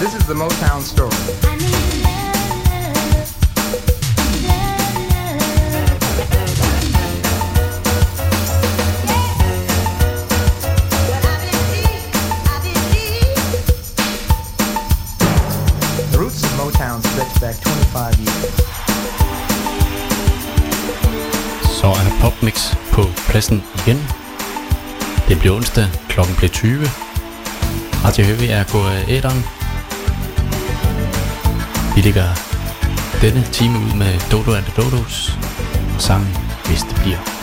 This is the Motown Story. Så er Popmix på pladsen igen. Det bliver onsdag, klokken bliver 20. Er gået. Vi ligger denne time ud med Dodo and the Dodos og sangen Hvis det bliver.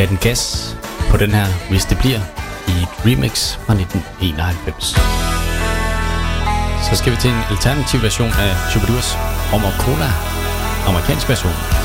gav den gas på den her, hvis det bliver, i et remix fra 1991. Så skal vi til en alternativ version af Chubadurs Rom og Cola, amerikansk version.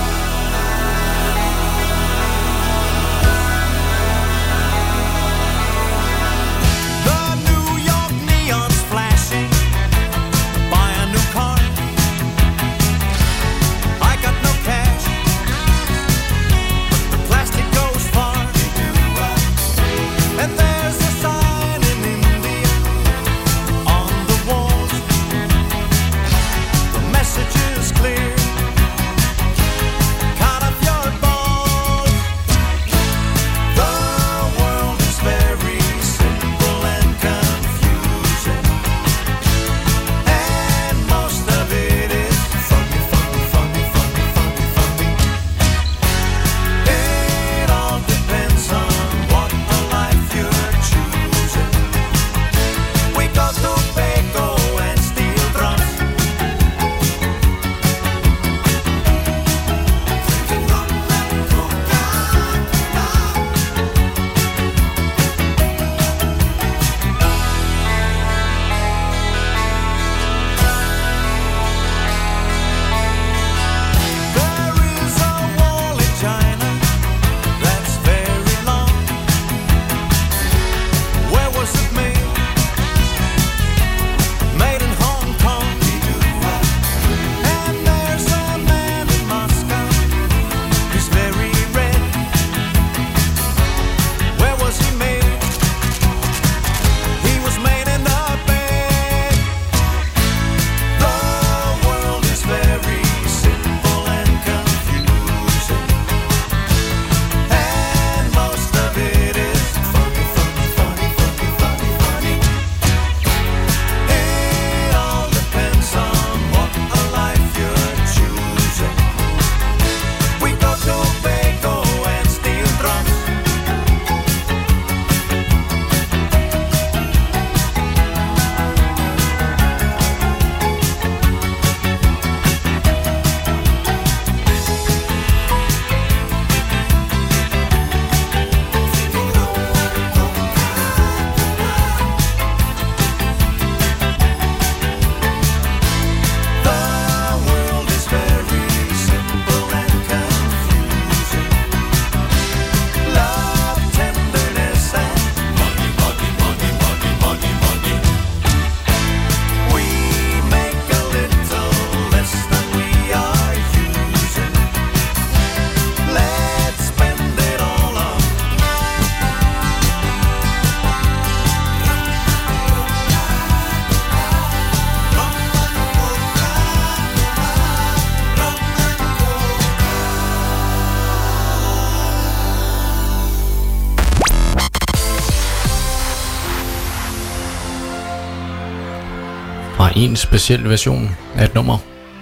en speciel version af et nummer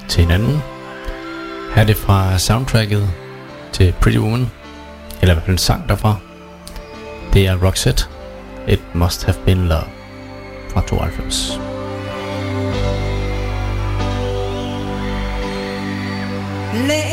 til en anden. Her er det fra soundtracket til Pretty Woman, eller i hvert fald en sang derfra. Det er Roxette, It Must Have Been Love fra 92. Let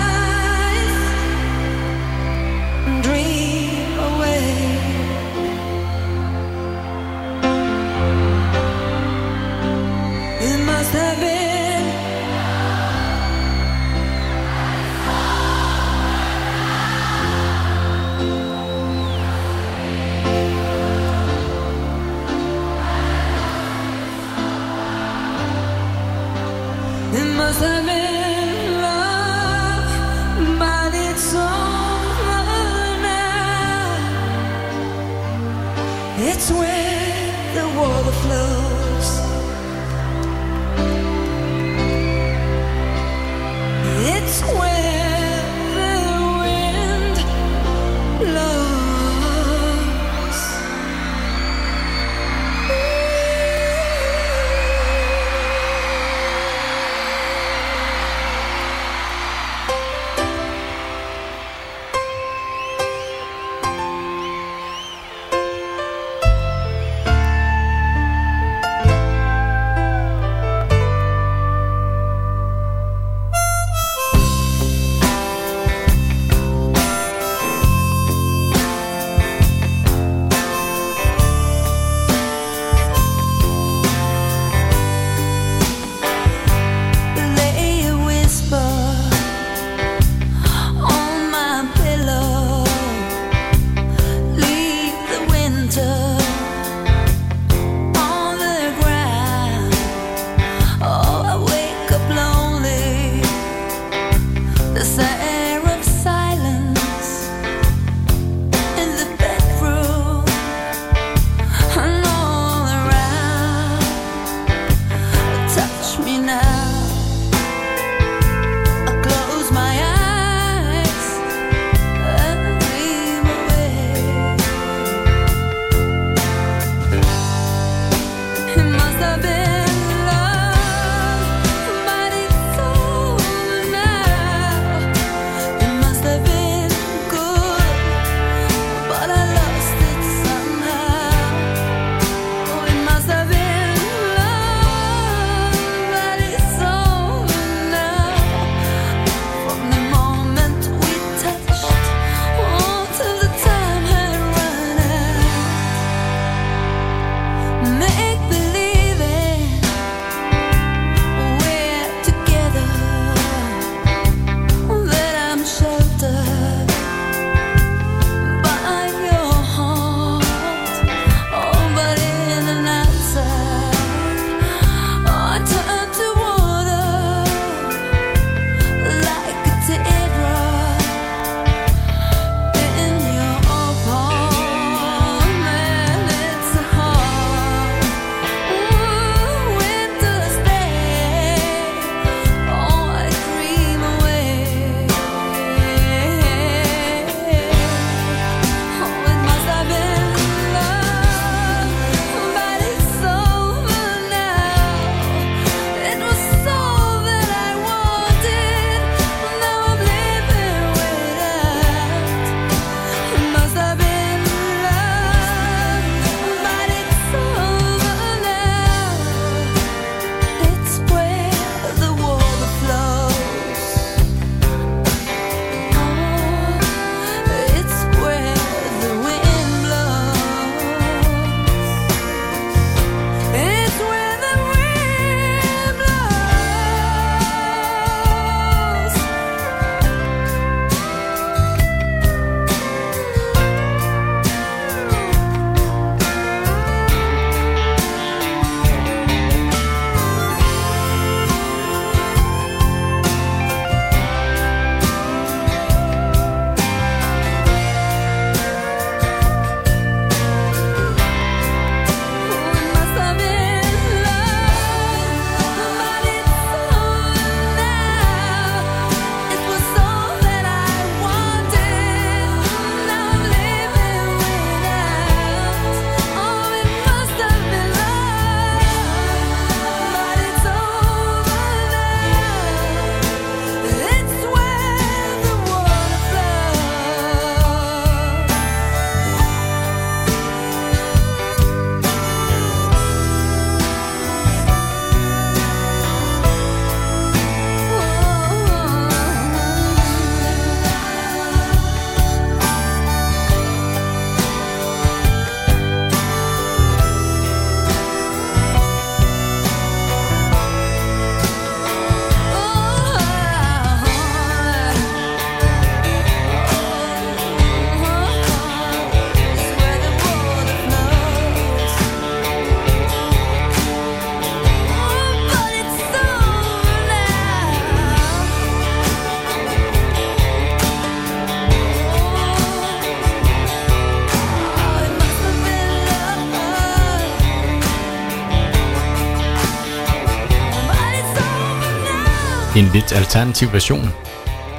lidt alternativ version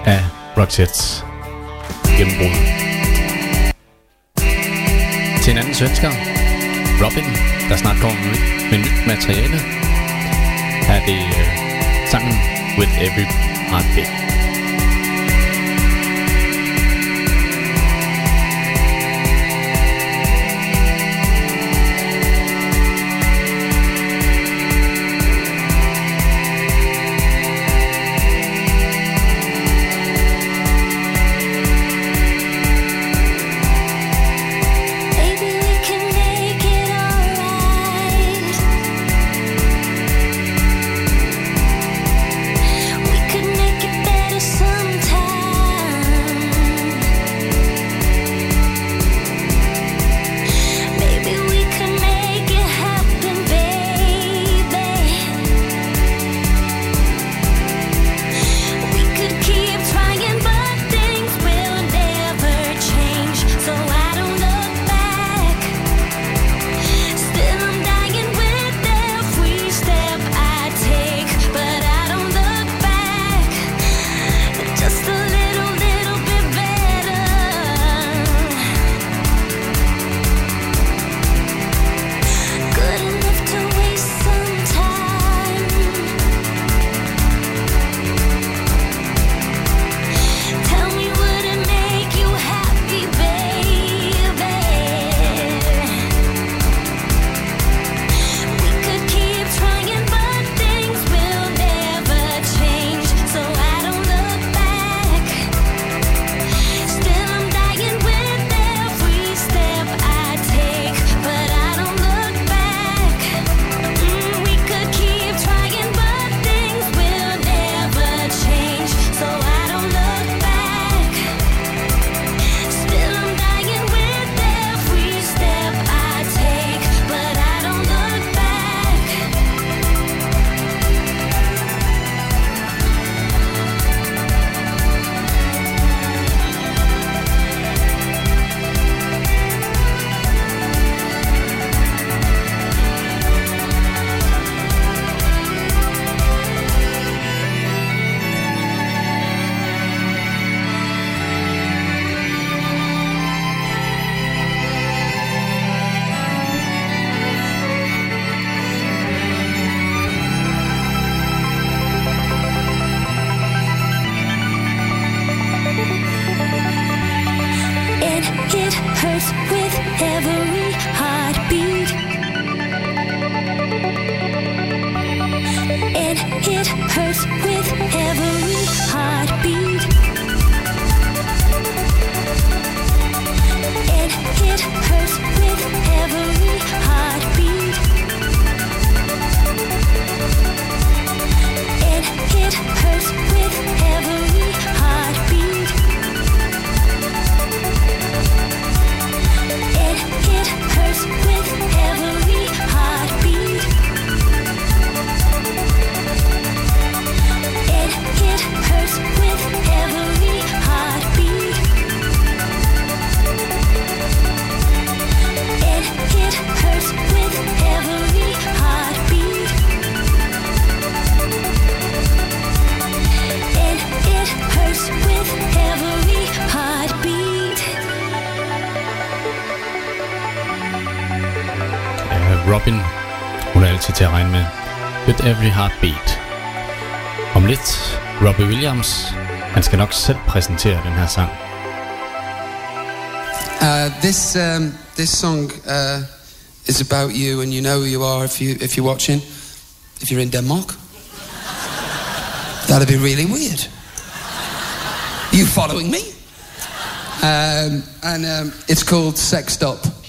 af Roxettes gennembrud. Til en anden svensker, Robin, der snart kommer med, med nyt materiale, her er det uh, sangen With Every Heartbeat. It hurts Robbie Williams. Han skal nok selv præsentere den her sang. Uh, this um, this song uh, is about you, and you know who you are if you if you're watching. If you're in Denmark, that'd be really weird. You following me? Um, and um, it's called Sex Stop.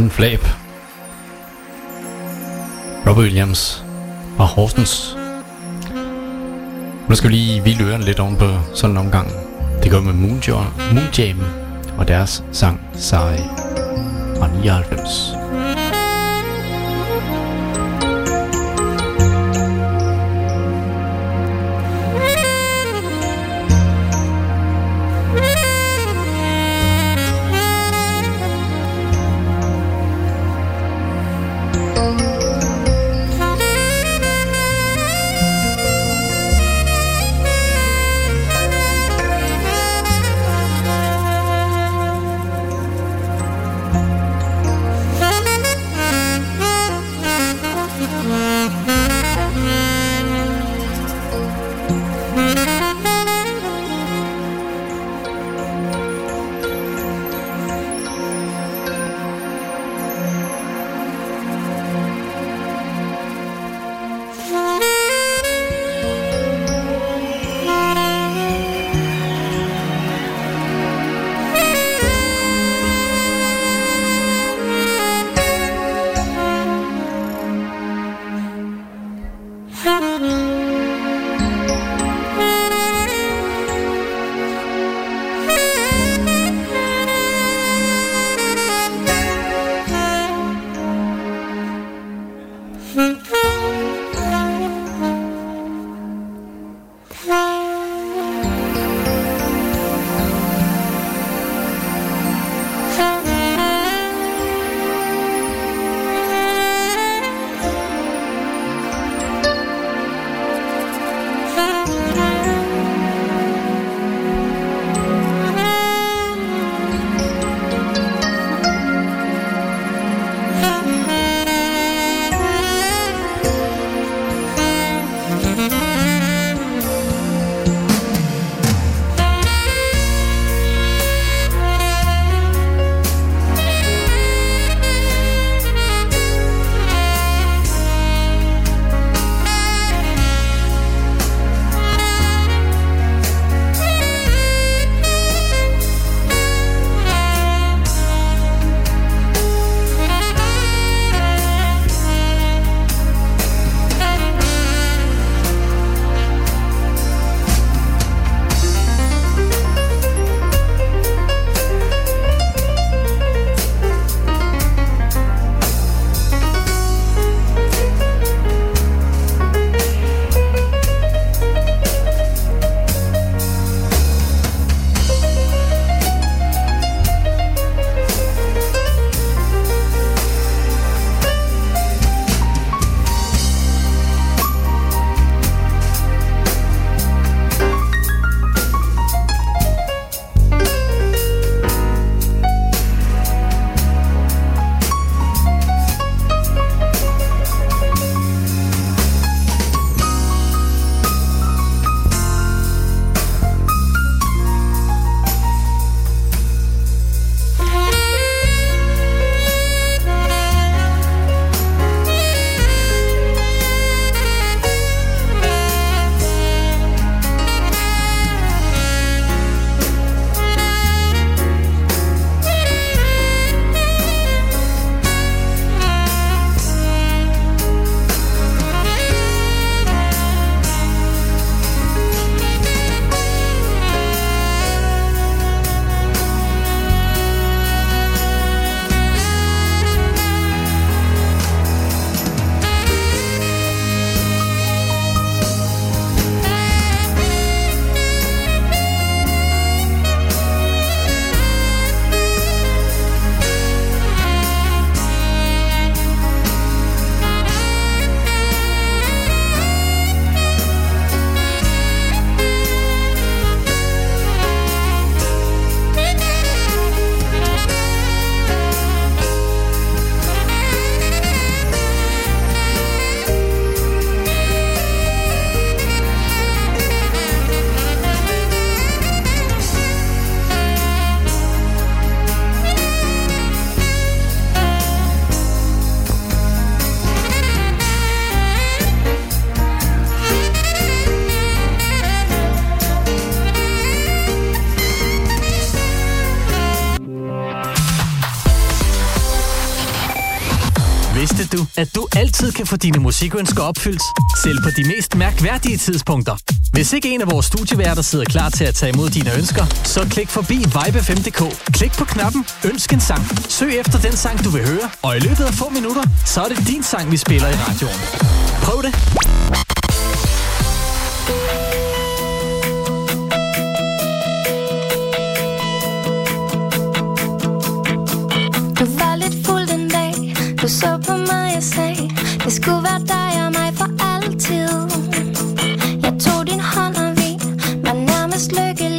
Uden flab. Robert Williams fra Horsens. Nu skal vi lige hvile ørerne lidt oven på sådan en omgang. Det går med Moonjam, Moonjam og deres sang Sai fra 99. at du altid kan få dine musikønsker opfyldt, selv på de mest mærkværdige tidspunkter. Hvis ikke en af vores studieværter sidder klar til at tage imod dine ønsker, så klik forbi vibe5.dk. Klik på knappen Ønsk en sang. Søg efter den sang, du vil høre, og i løbet af få minutter, så er det din sang, vi spiller i radioen. Prøv det! Du var lidt fuld den dag, du så skulle være dig og mig for altid. Jeg tog din hånd og vi var nærmest lykke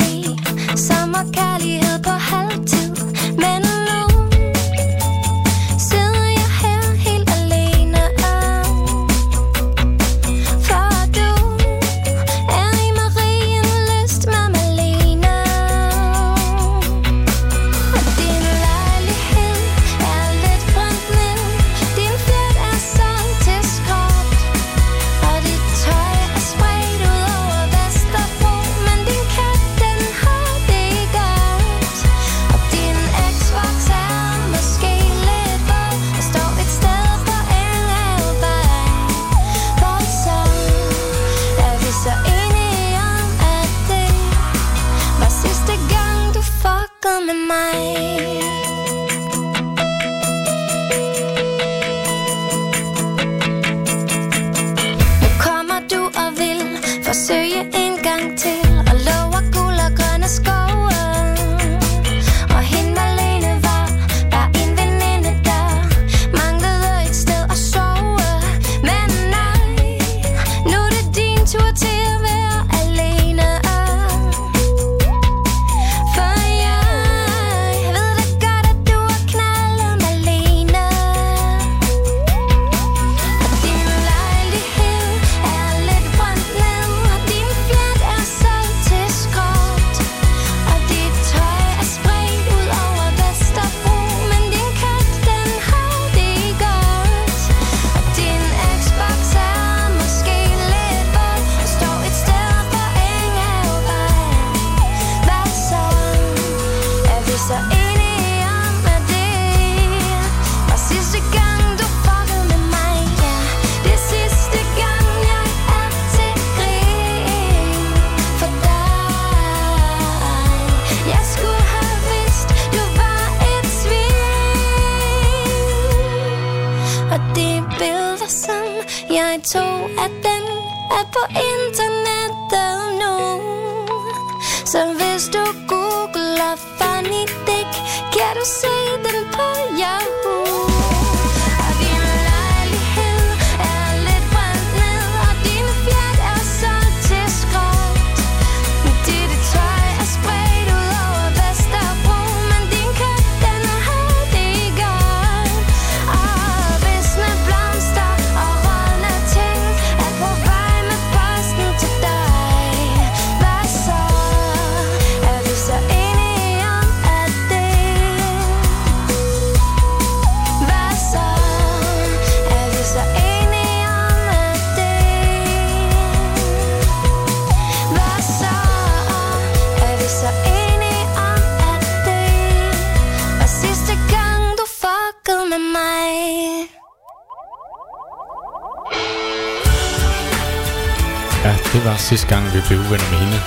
sidste gang, vi blev uvenner med hende.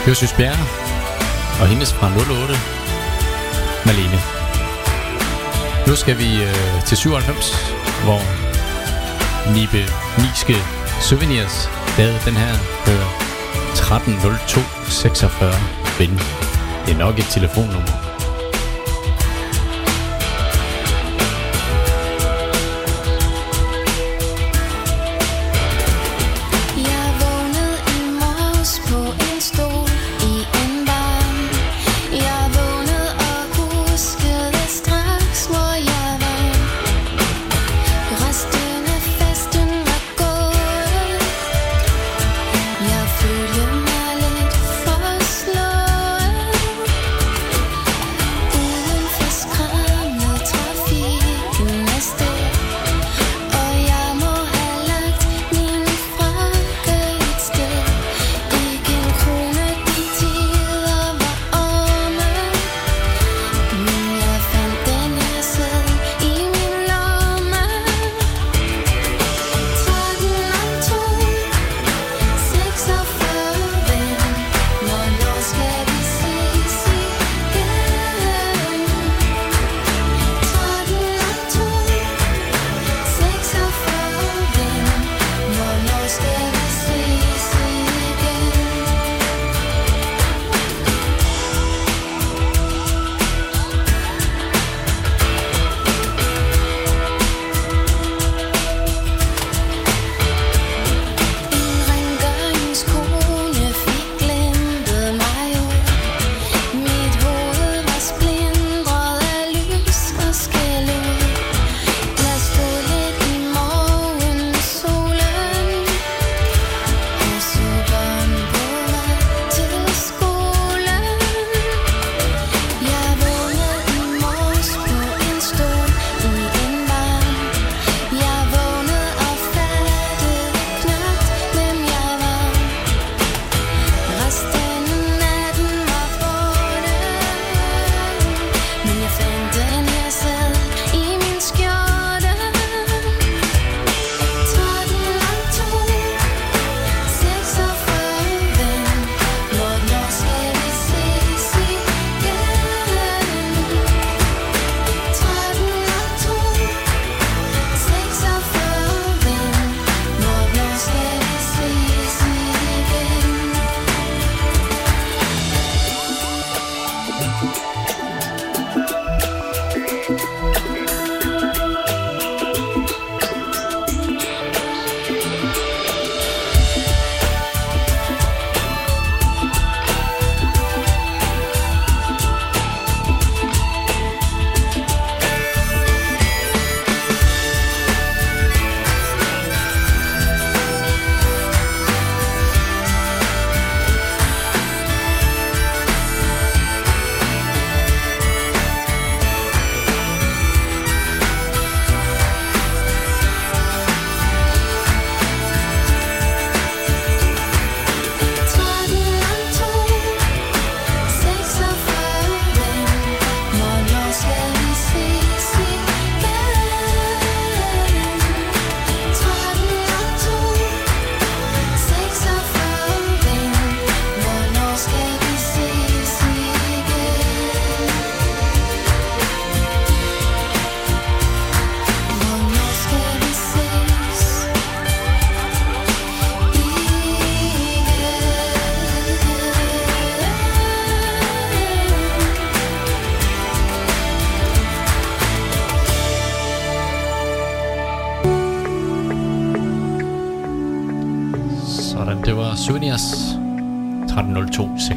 Det var Søs Bjerre, og hendes fra 08, Malene. Nu skal vi øh, til 97, hvor Nibe Niske Souvenirs lavede den her øh, 130246 ven. Det er nok et telefonnummer.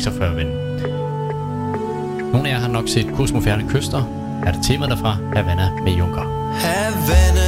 46 ven. Nogle af jer har nok set Kosmoferne Kyster. Er det temaet derfra, Havana med Junker. Havana.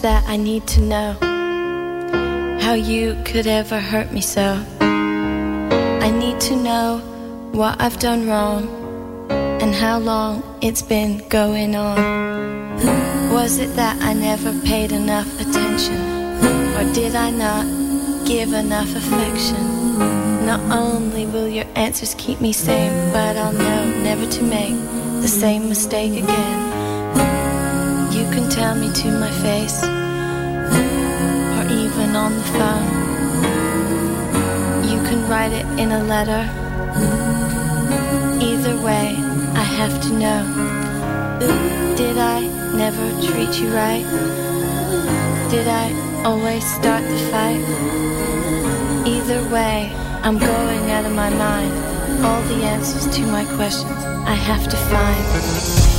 that I need to know. How you could ever hurt me so. I need to know what I've done wrong and how long it's been going on. Was it that I never paid enough attention? Or did I not give enough affection? Not only will your answers keep me sane, but I'll know never to make the same mistake again can tell me to my face, or even on the phone. You can write it in a letter. Either way, I have to know. Did I never treat you right? Did I always start the fight? Either way, I'm going out of my mind. All the answers to my questions I have to find.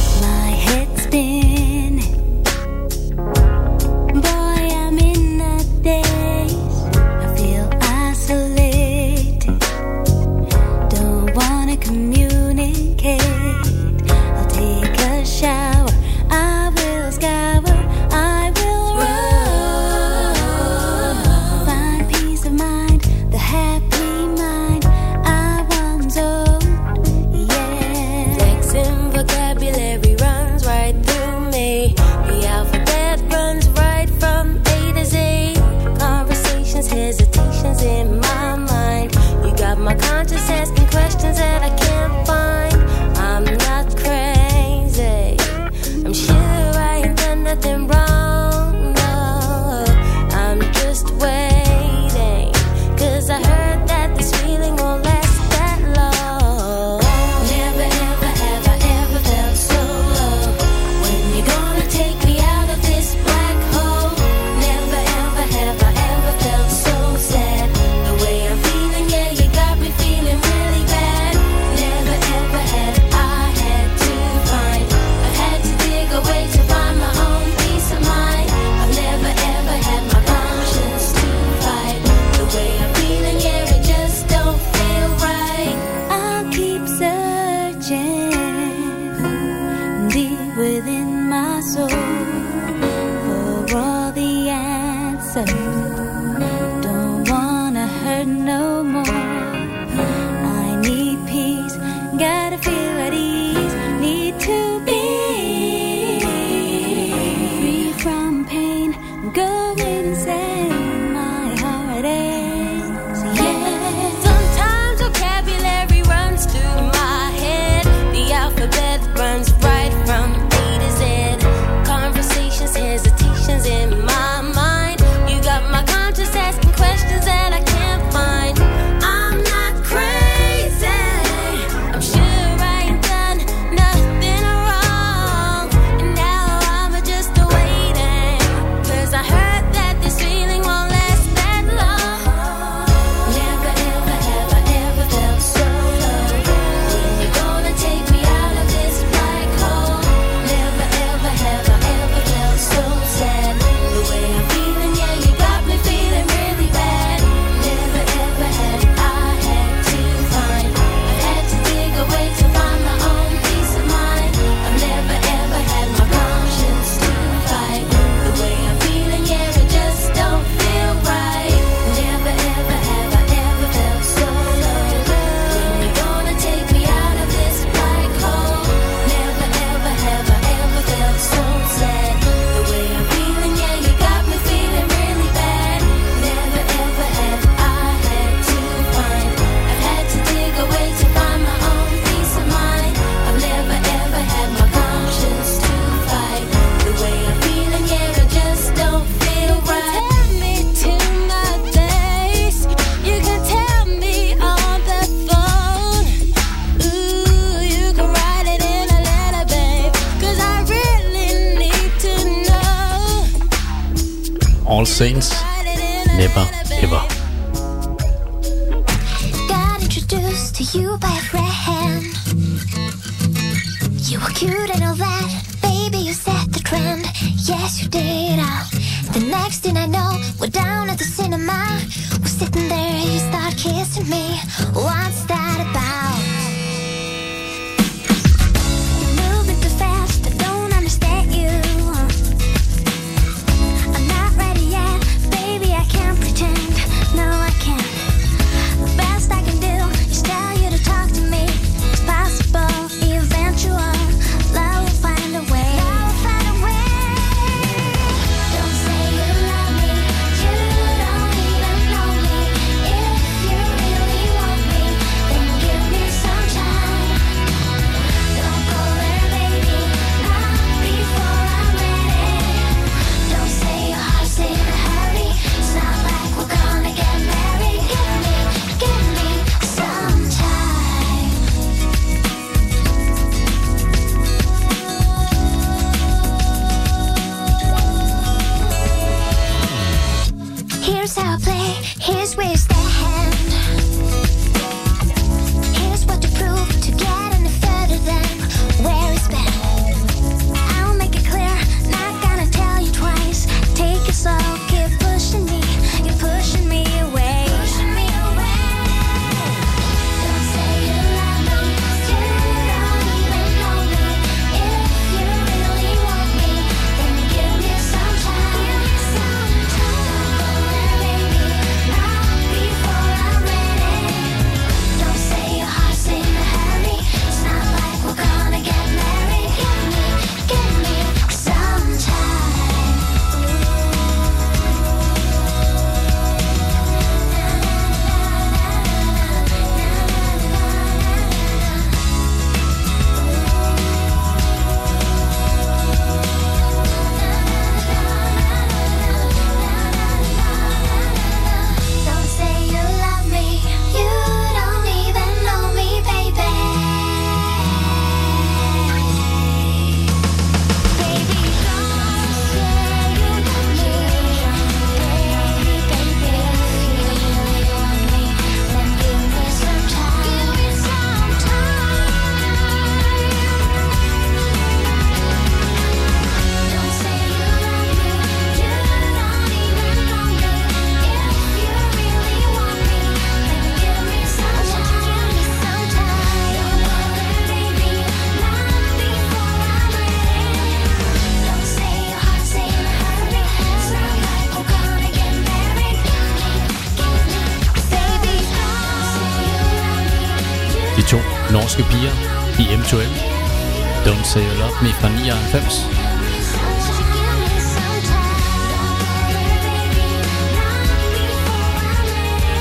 Disney fra 99.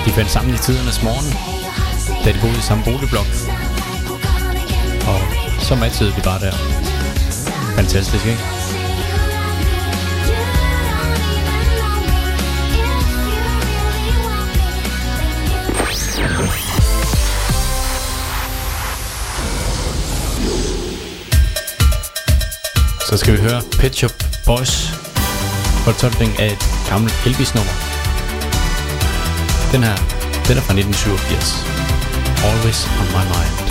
De fandt sammen i tidernes morgen, da de boede i samme boligblok. Og så matchede de bare der. Fantastisk, ikke? så skal vi høre Pet Shop Boys fortolkning af et gammelt Elvis-nummer. Den her, den er fra 1987. Always on my mind.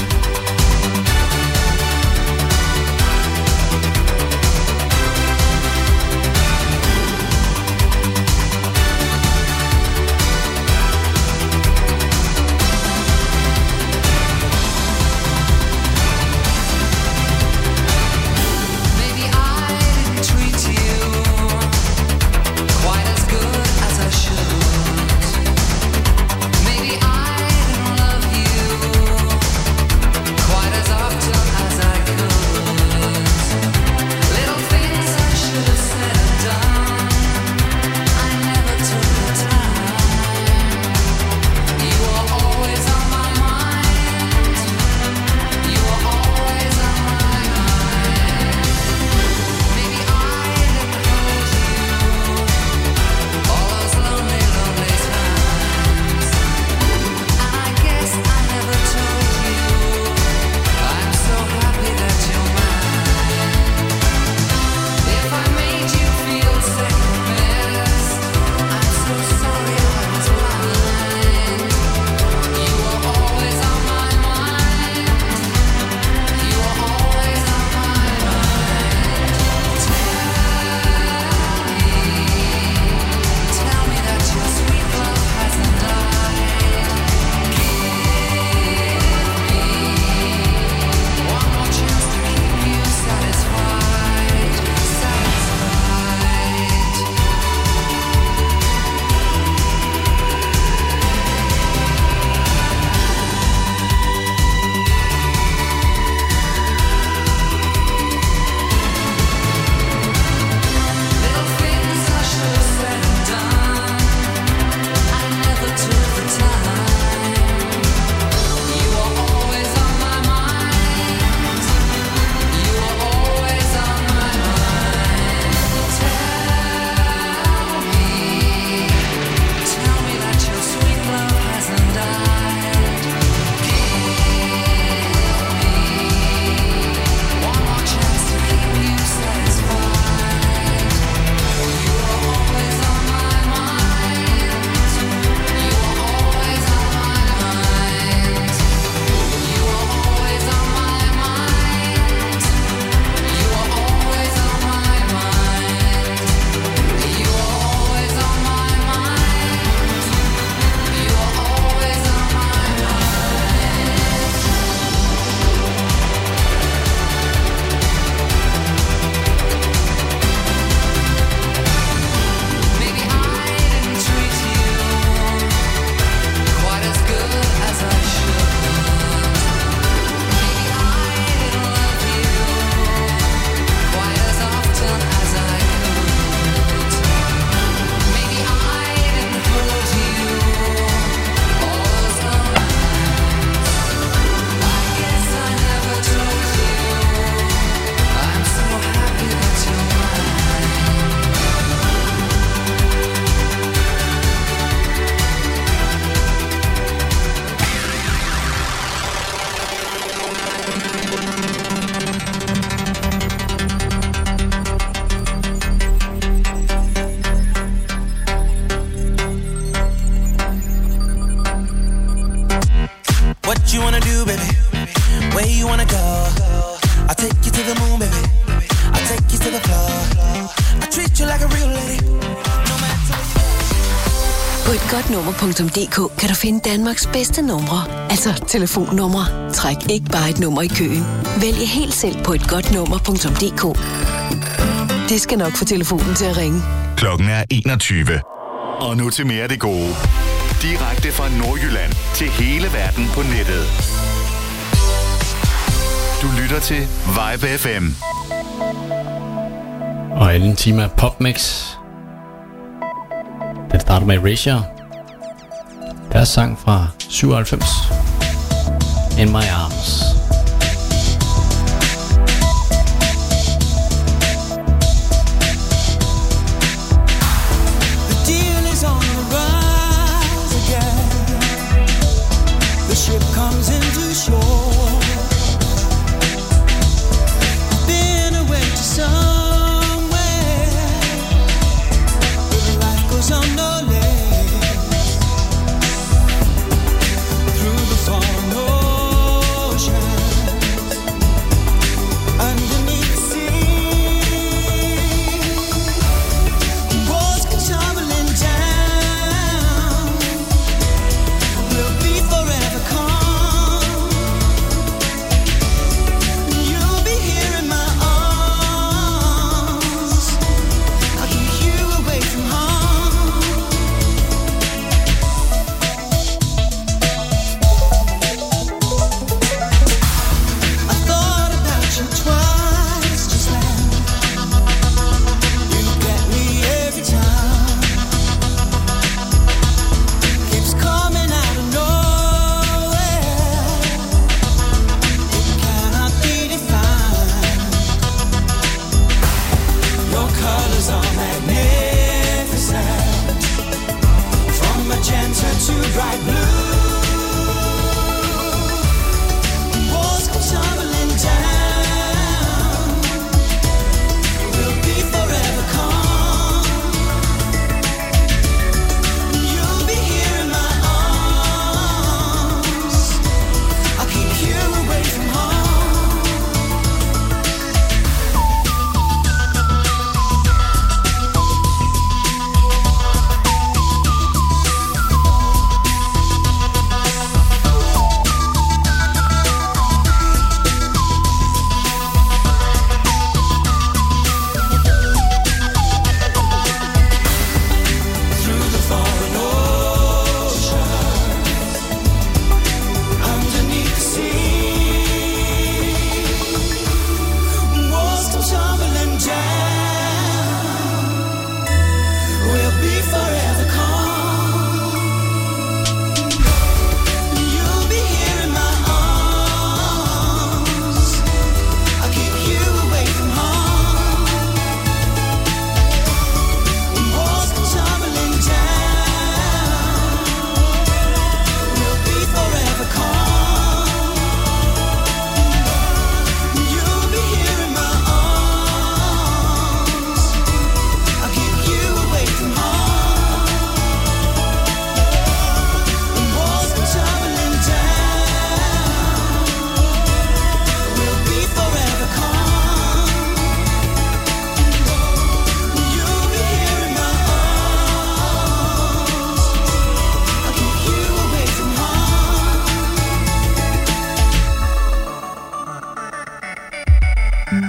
Nota.dk kan du finde Danmarks bedste numre. Altså telefonnumre. Træk ikke bare et nummer i køen. Vælg helt selv på et godt nummer.dk. Det skal nok få telefonen til at ringe. Klokken er 21. Og nu til mere af det gode. Direkte fra Nordjylland til hele verden på nettet. Du lytter til Vibe FM. Og en time af popmix. Den starter med Erasure. Deres sang fra 97. In My Arms.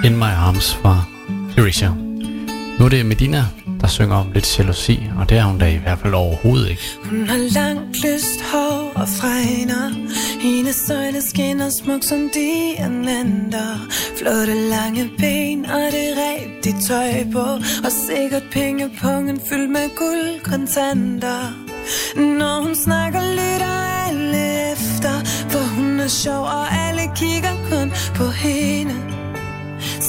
In My Arms fra Erasure. Nu er det Medina, der synger om lidt jalousi, og det er hun da i hvert fald overhovedet ikke. Hun har langt lyst hår og fregner. Hendes øjne skinner smuk som diamanter Flotte lange ben og det rigtige tøj på. Og sikkert pengepungen fyldt med guldkontanter. Når hun snakker lytter alle efter. For hun er sjov og alle kigger kun på hende.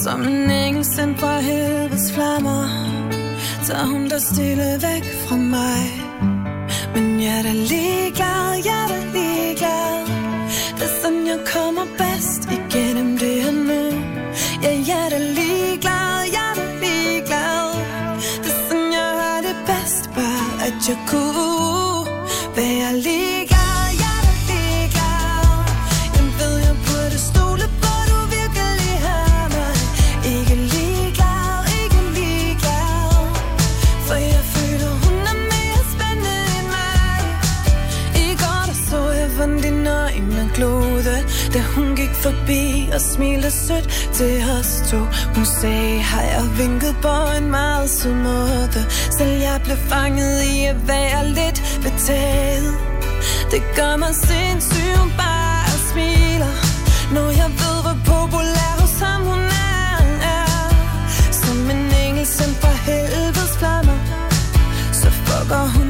Som en engel sendt fra helvedes flammer. Tager hun dig stille væk fra mig. Men jeg er da ligeglad, jeg er da ligeglad. Det er sådan, jeg kommer bedst igennem det her nu. Ja, jeg er da ligeglad, jeg er da ligeglad. Det er sådan, jeg har det bedst Bare at jeg kunne være ligeglad og smilte sødt til os to. Hun sagde hej og vinket på en meget sød måde? Selv jeg blev fanget i at være lidt betaget. Det gør mig sindssyg, hun bare smiler Når jeg ved, hvor populær hos ham hun er, er. Som en engel sendt fra helvedes flammer Så fucker hun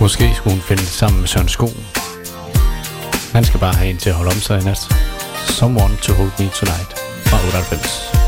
Måske skulle hun finde det sammen med Søren Sko. Han skal bare have en til at holde om sig i nat. Someone to hold me tonight fra 98.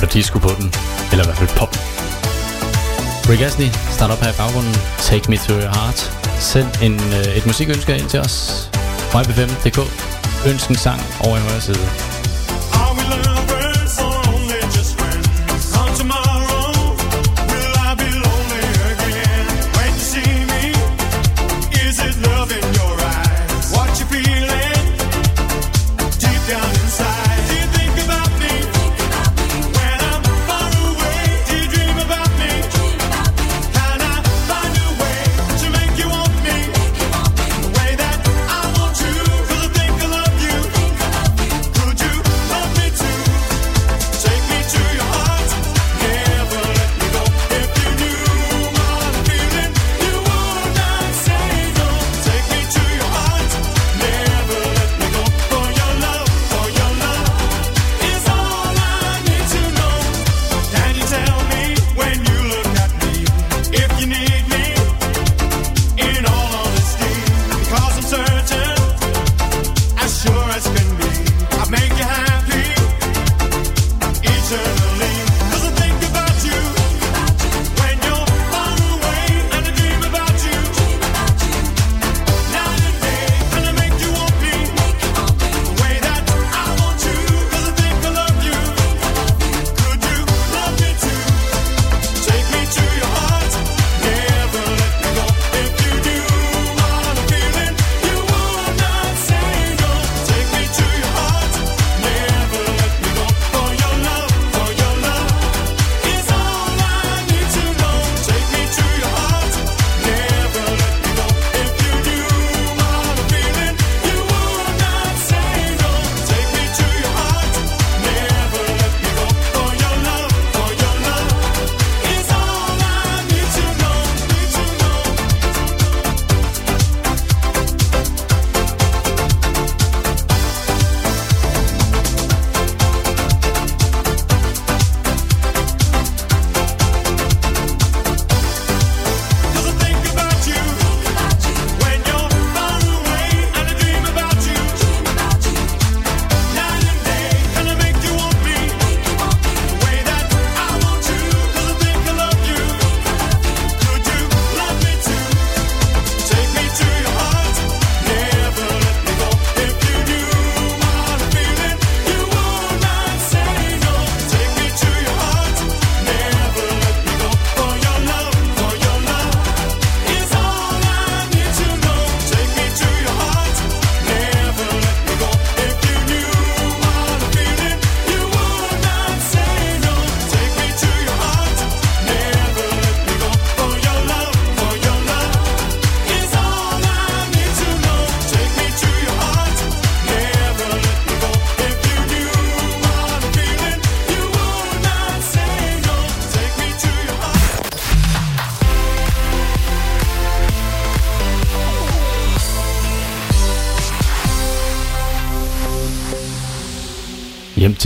der disco på den. Eller i hvert fald pop. Rick Astley, start op her i baggrunden. Take me to your heart. Send en, øh, et musikønske ind til os. 5.5.dk. Ønsk en sang over i højre side.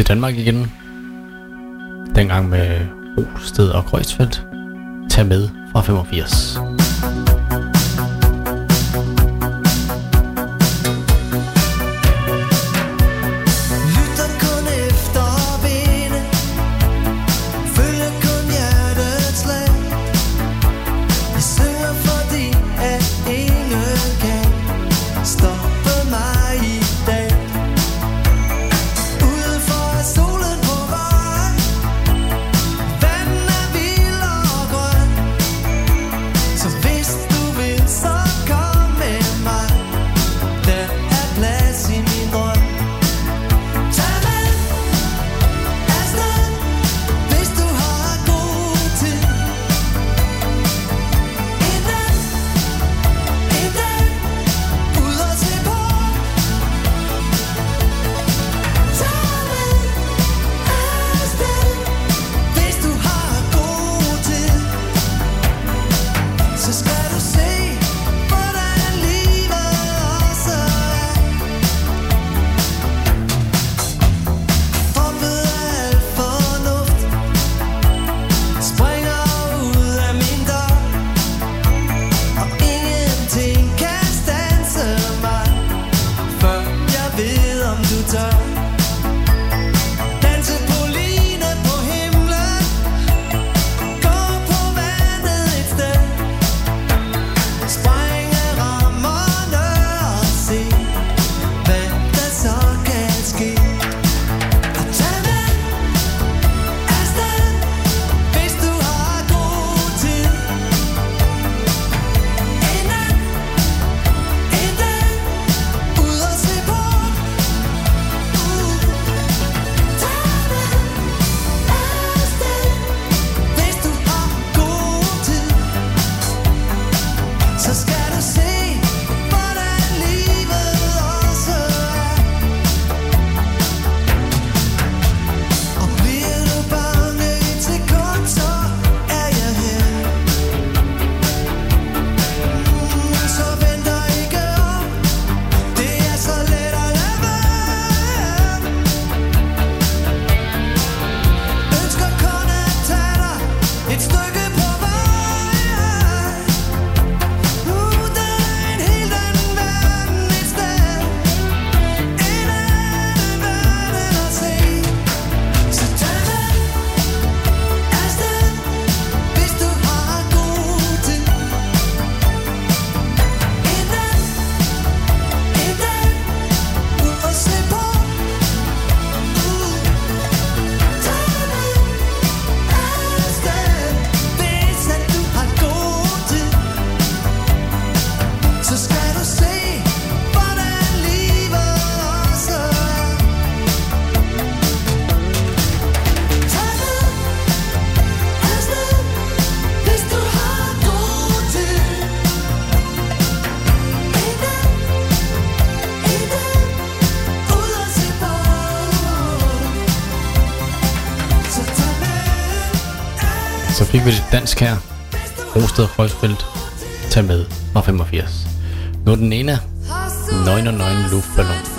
til Danmark igen. Dengang med Rosted og Grøsfeldt. Tag med fra 85. fik dansk her. Rosted og Kreuzfeldt. Tag med fra 85. Nu er den ene. 99 luftballon.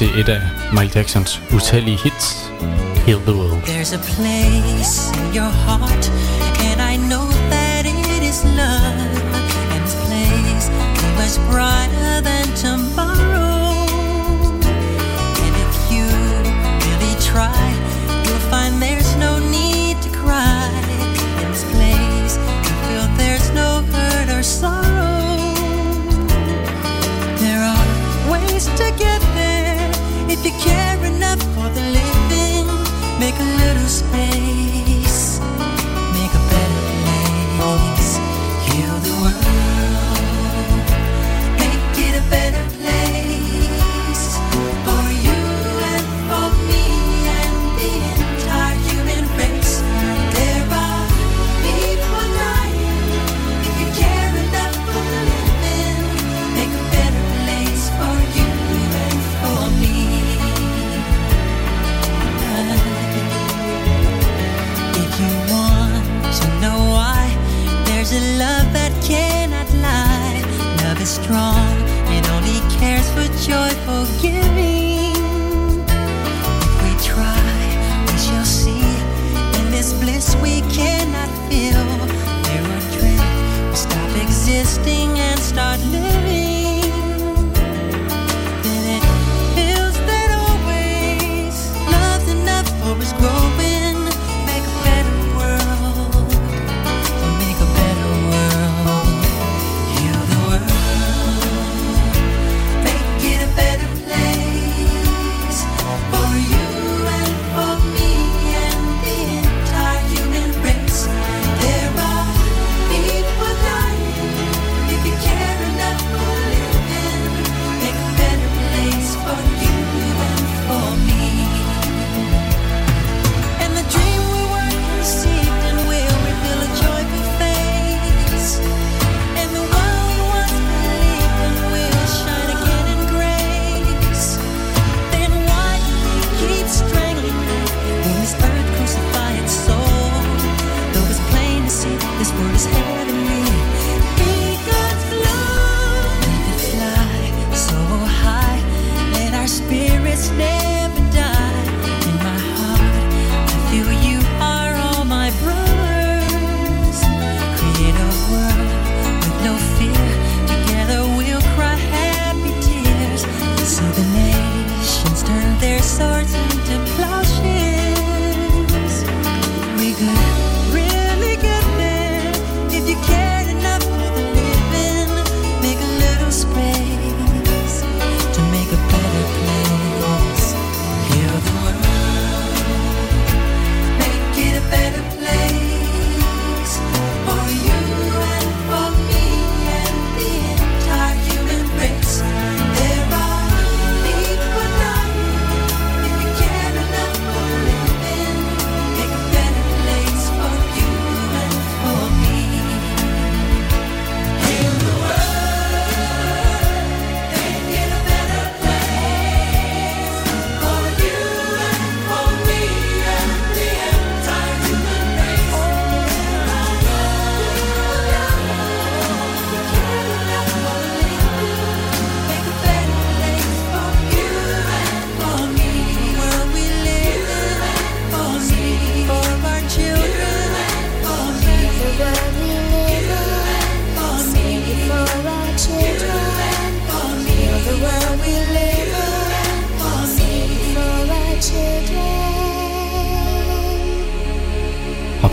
til et af Michael Jacksons utallige hits, Heal the World. There's a place in your heart, and I know that it is love. And place was brighter than tomorrow. care enough for the living, make a little space.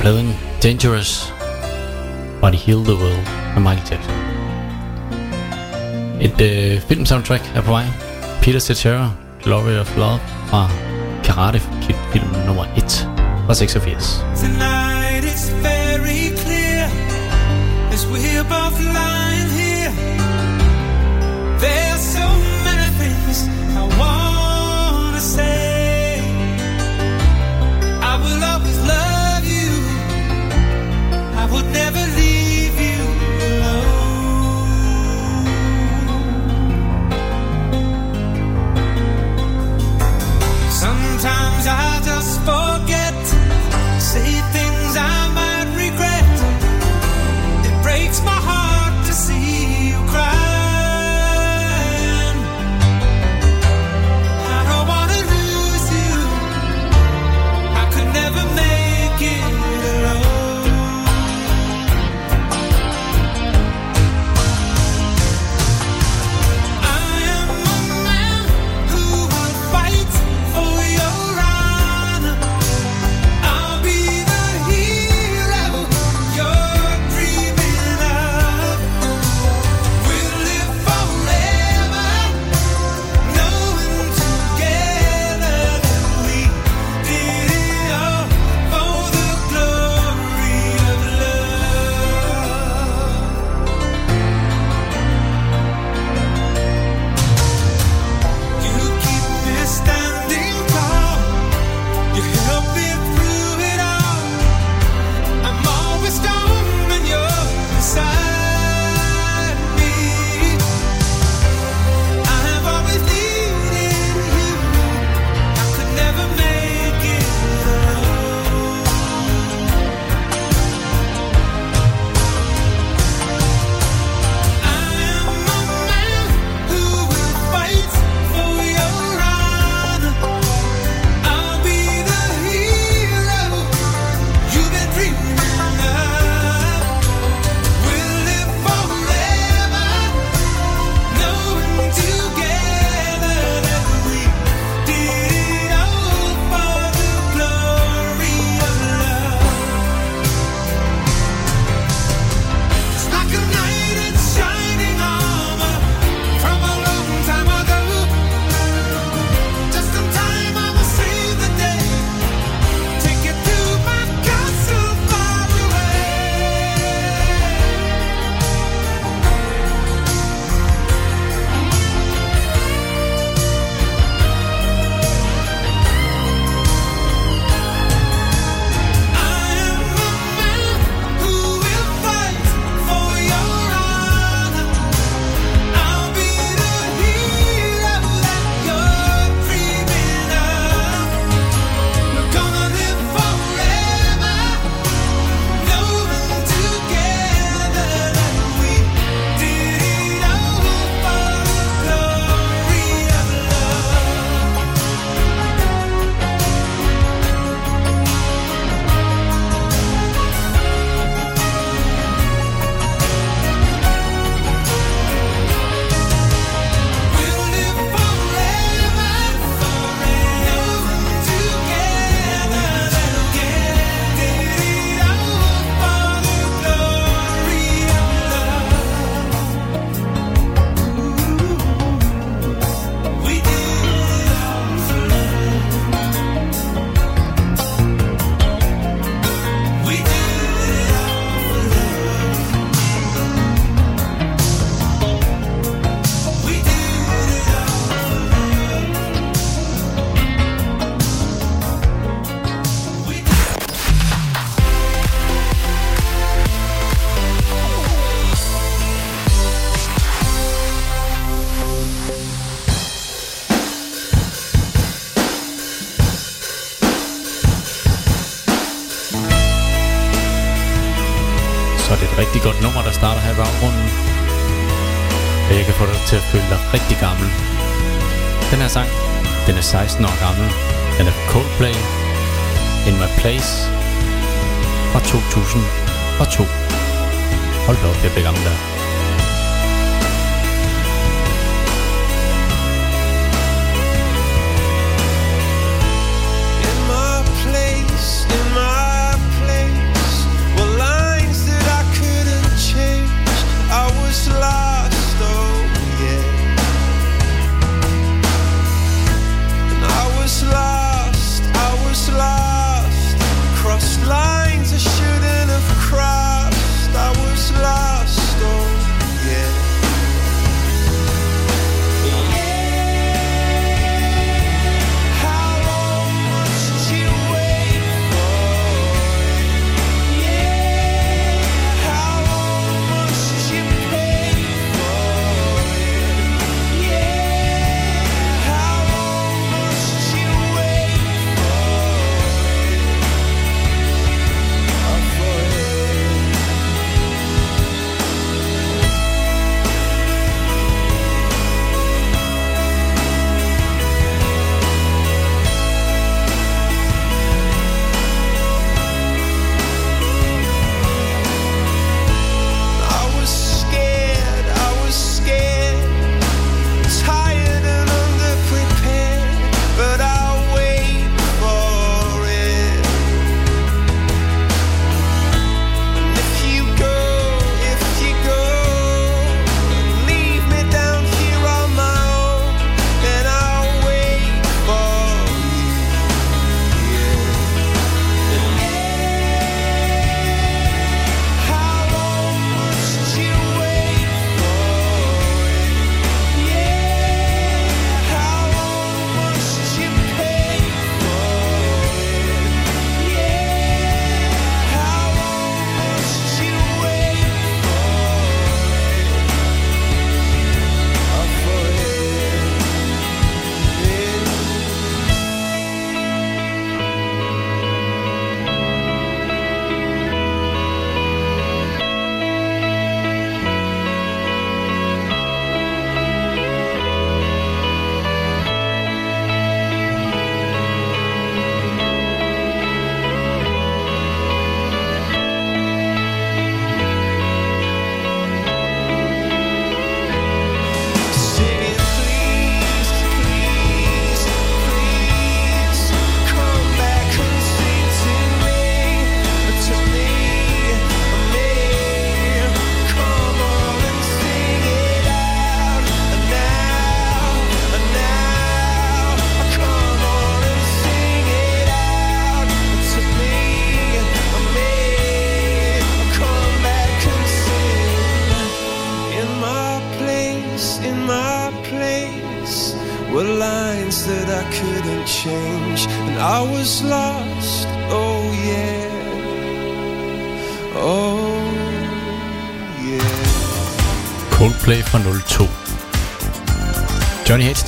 pladen Dangerous fra The Heal The World af Michael Jackson. Et øh, filmsoundtrack er på vej. Peter Cetera, Glory of Love fra Karate Kid film nummer 1 fra 86. Tonight.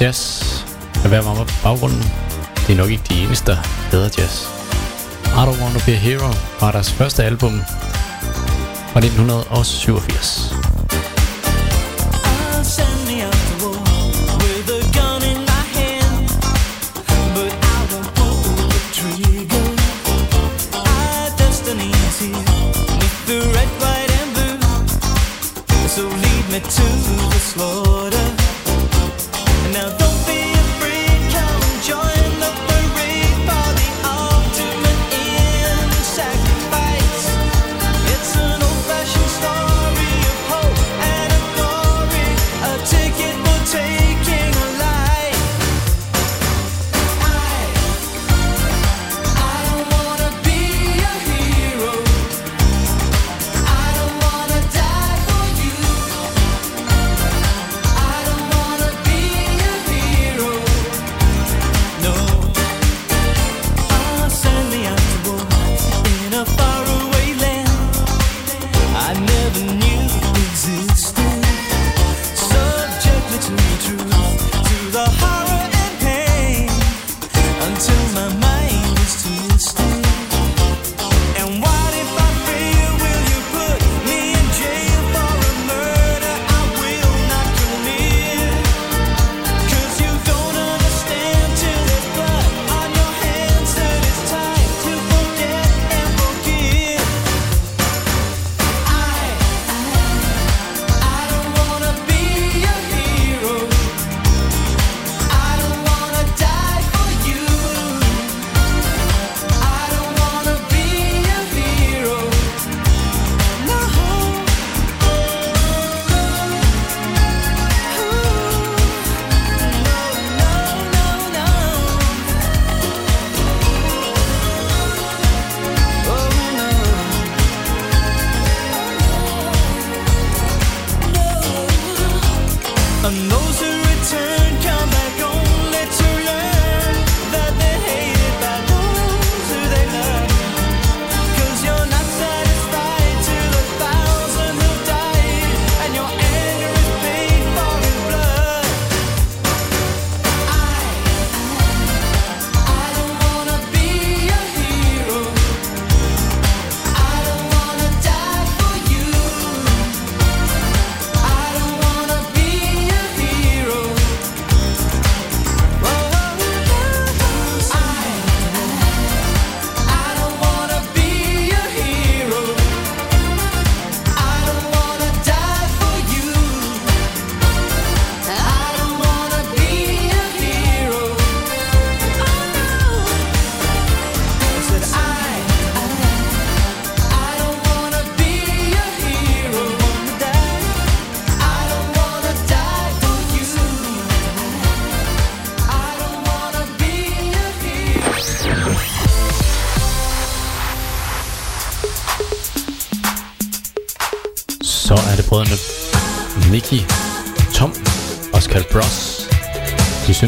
jazz. Lad være med baggrunden. Det er nok ikke de eneste, der hedder jazz. I Don't Want To Be A Hero var deres første album fra 1987.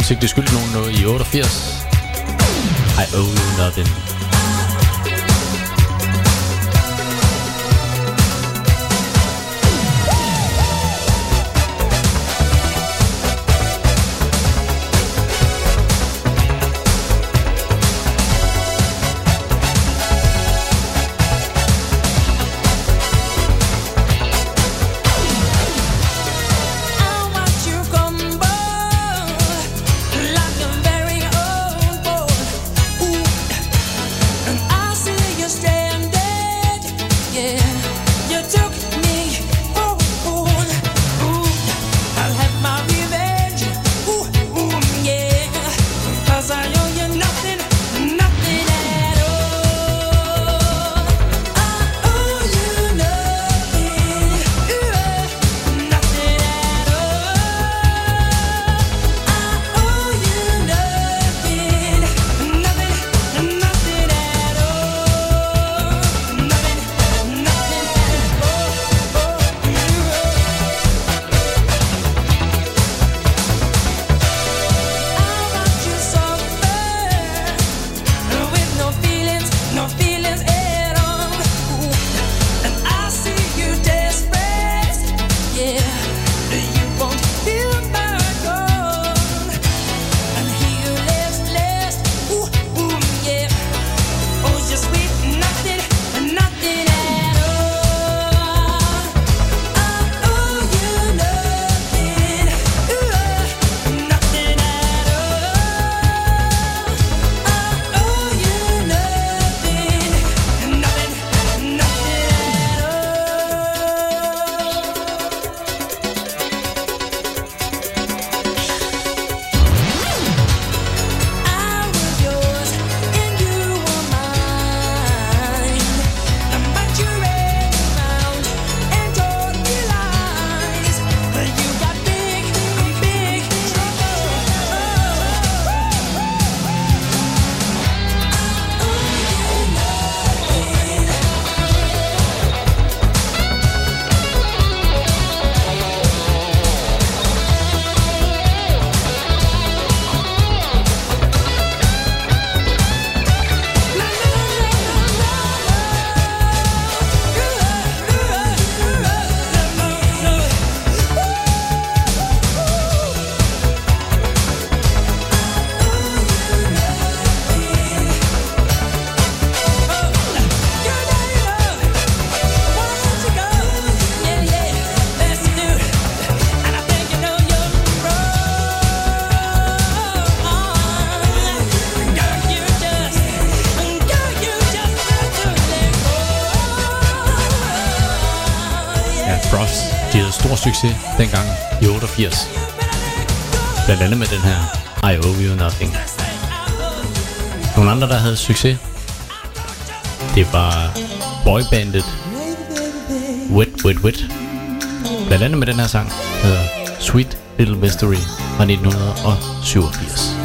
indsigt, det skyldte nogen noget i 88. I owe you nothing. succes dengang i 88. Blandt andet med den her I Owe You Nothing. Nogle andre, der havde succes, det var boybandet Wet Wet Wet. Blandt andet med den her sang, der hedder Sweet Little Mystery fra 1987.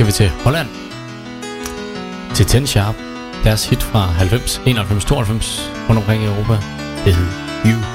skal vi til Holland. Til 10 Sharp. Deres hit fra 90, 91, 92 rundt omkring i Europa. Det hedder You.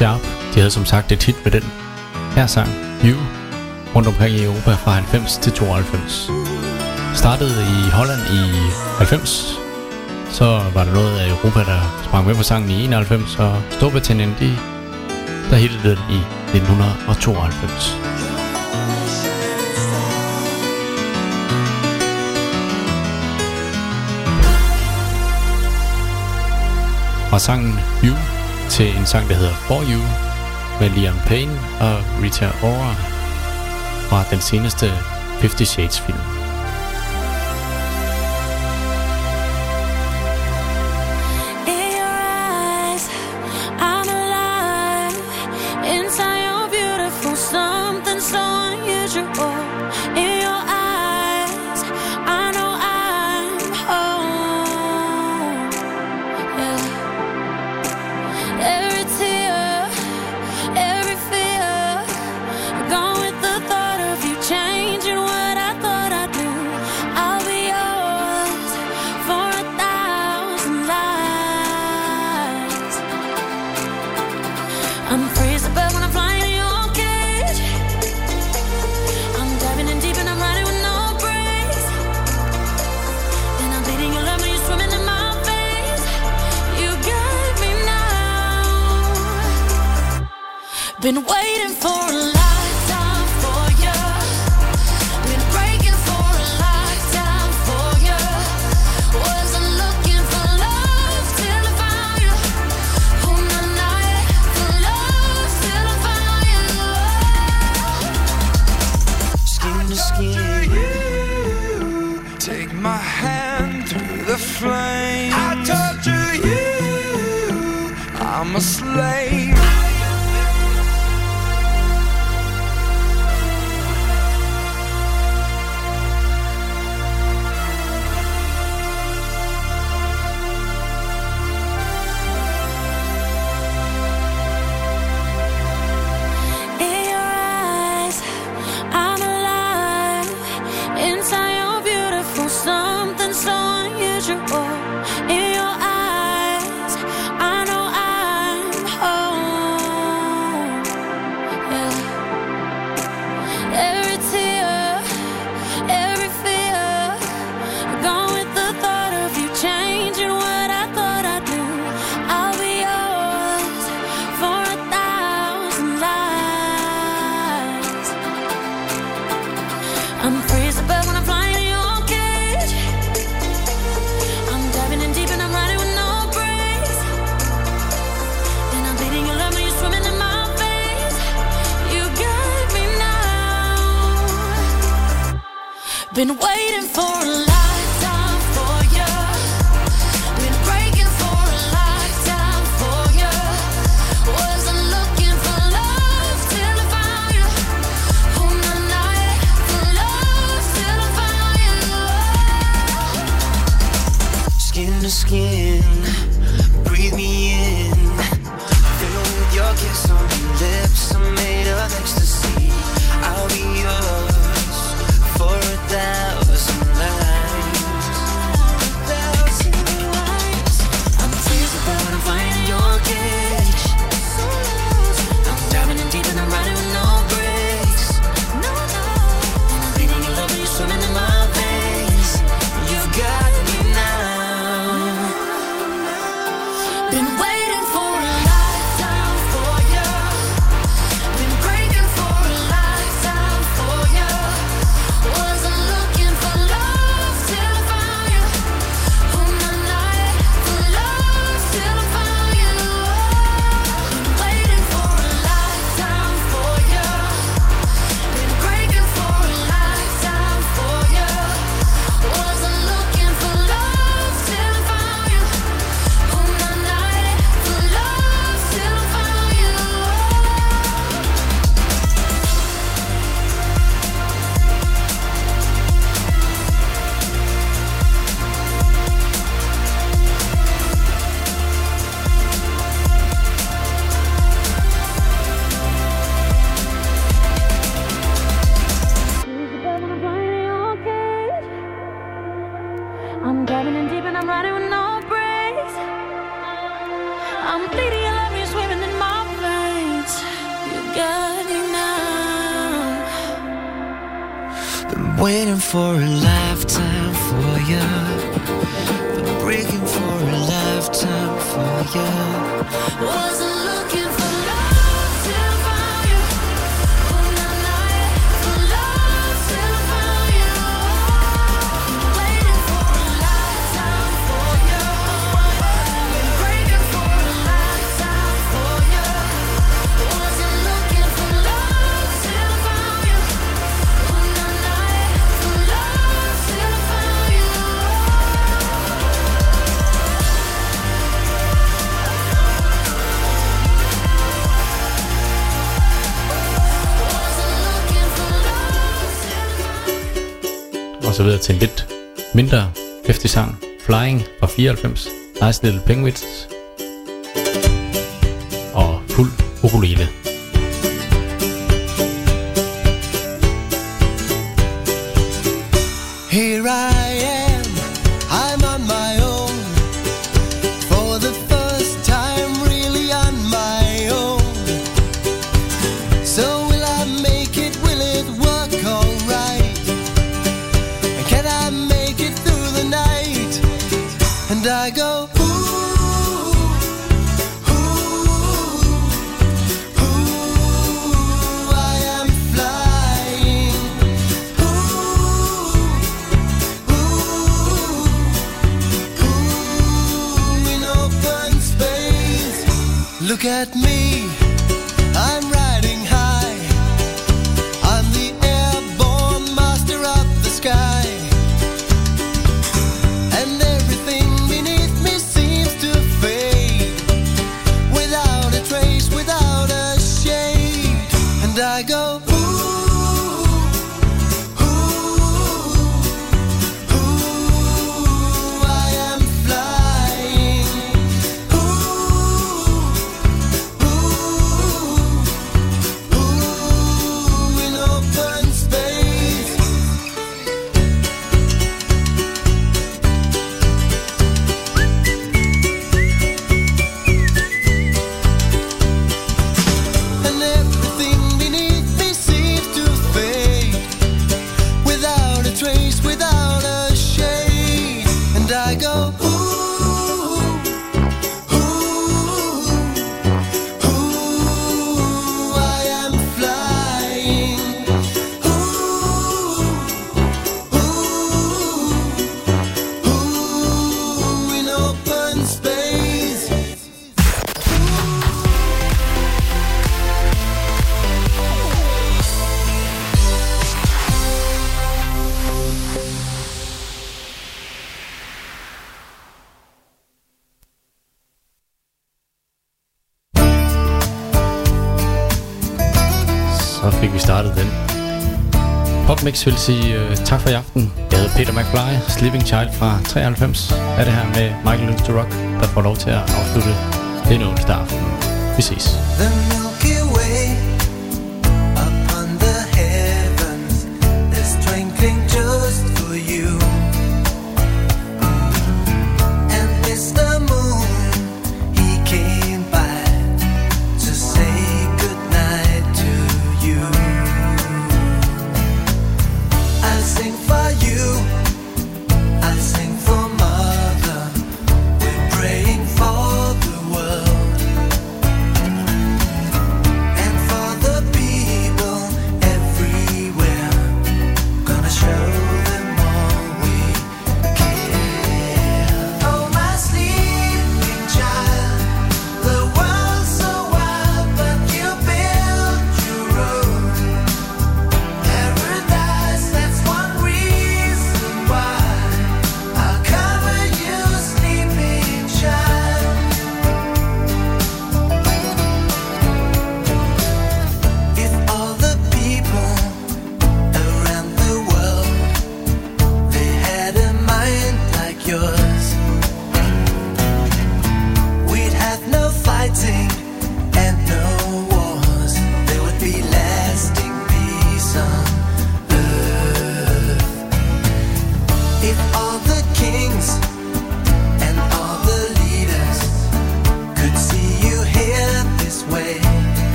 Sharp, de havde som sagt et hit med den. Her sang You rundt omkring i Europa fra 90 til 92. Startede i Holland i 90, så var der noget af Europa, der sprang med på sangen i 91, og Storbritannien, de, der hittede den i 1992. Fra sangen You til en sang, der hedder For You med Liam Payne og Rita Ora fra den seneste Fifty Shades film. udvidet til en lidt mindre hæftig sang, Flying fra 94, Nice Little Penguins. Remix vil sige øh, tak for i aften. Jeg hedder Peter McFly, Sleeping Child fra 93. Er det her med Michael Lutz Rock, der får lov til at afslutte denne onsdag aften. Vi ses.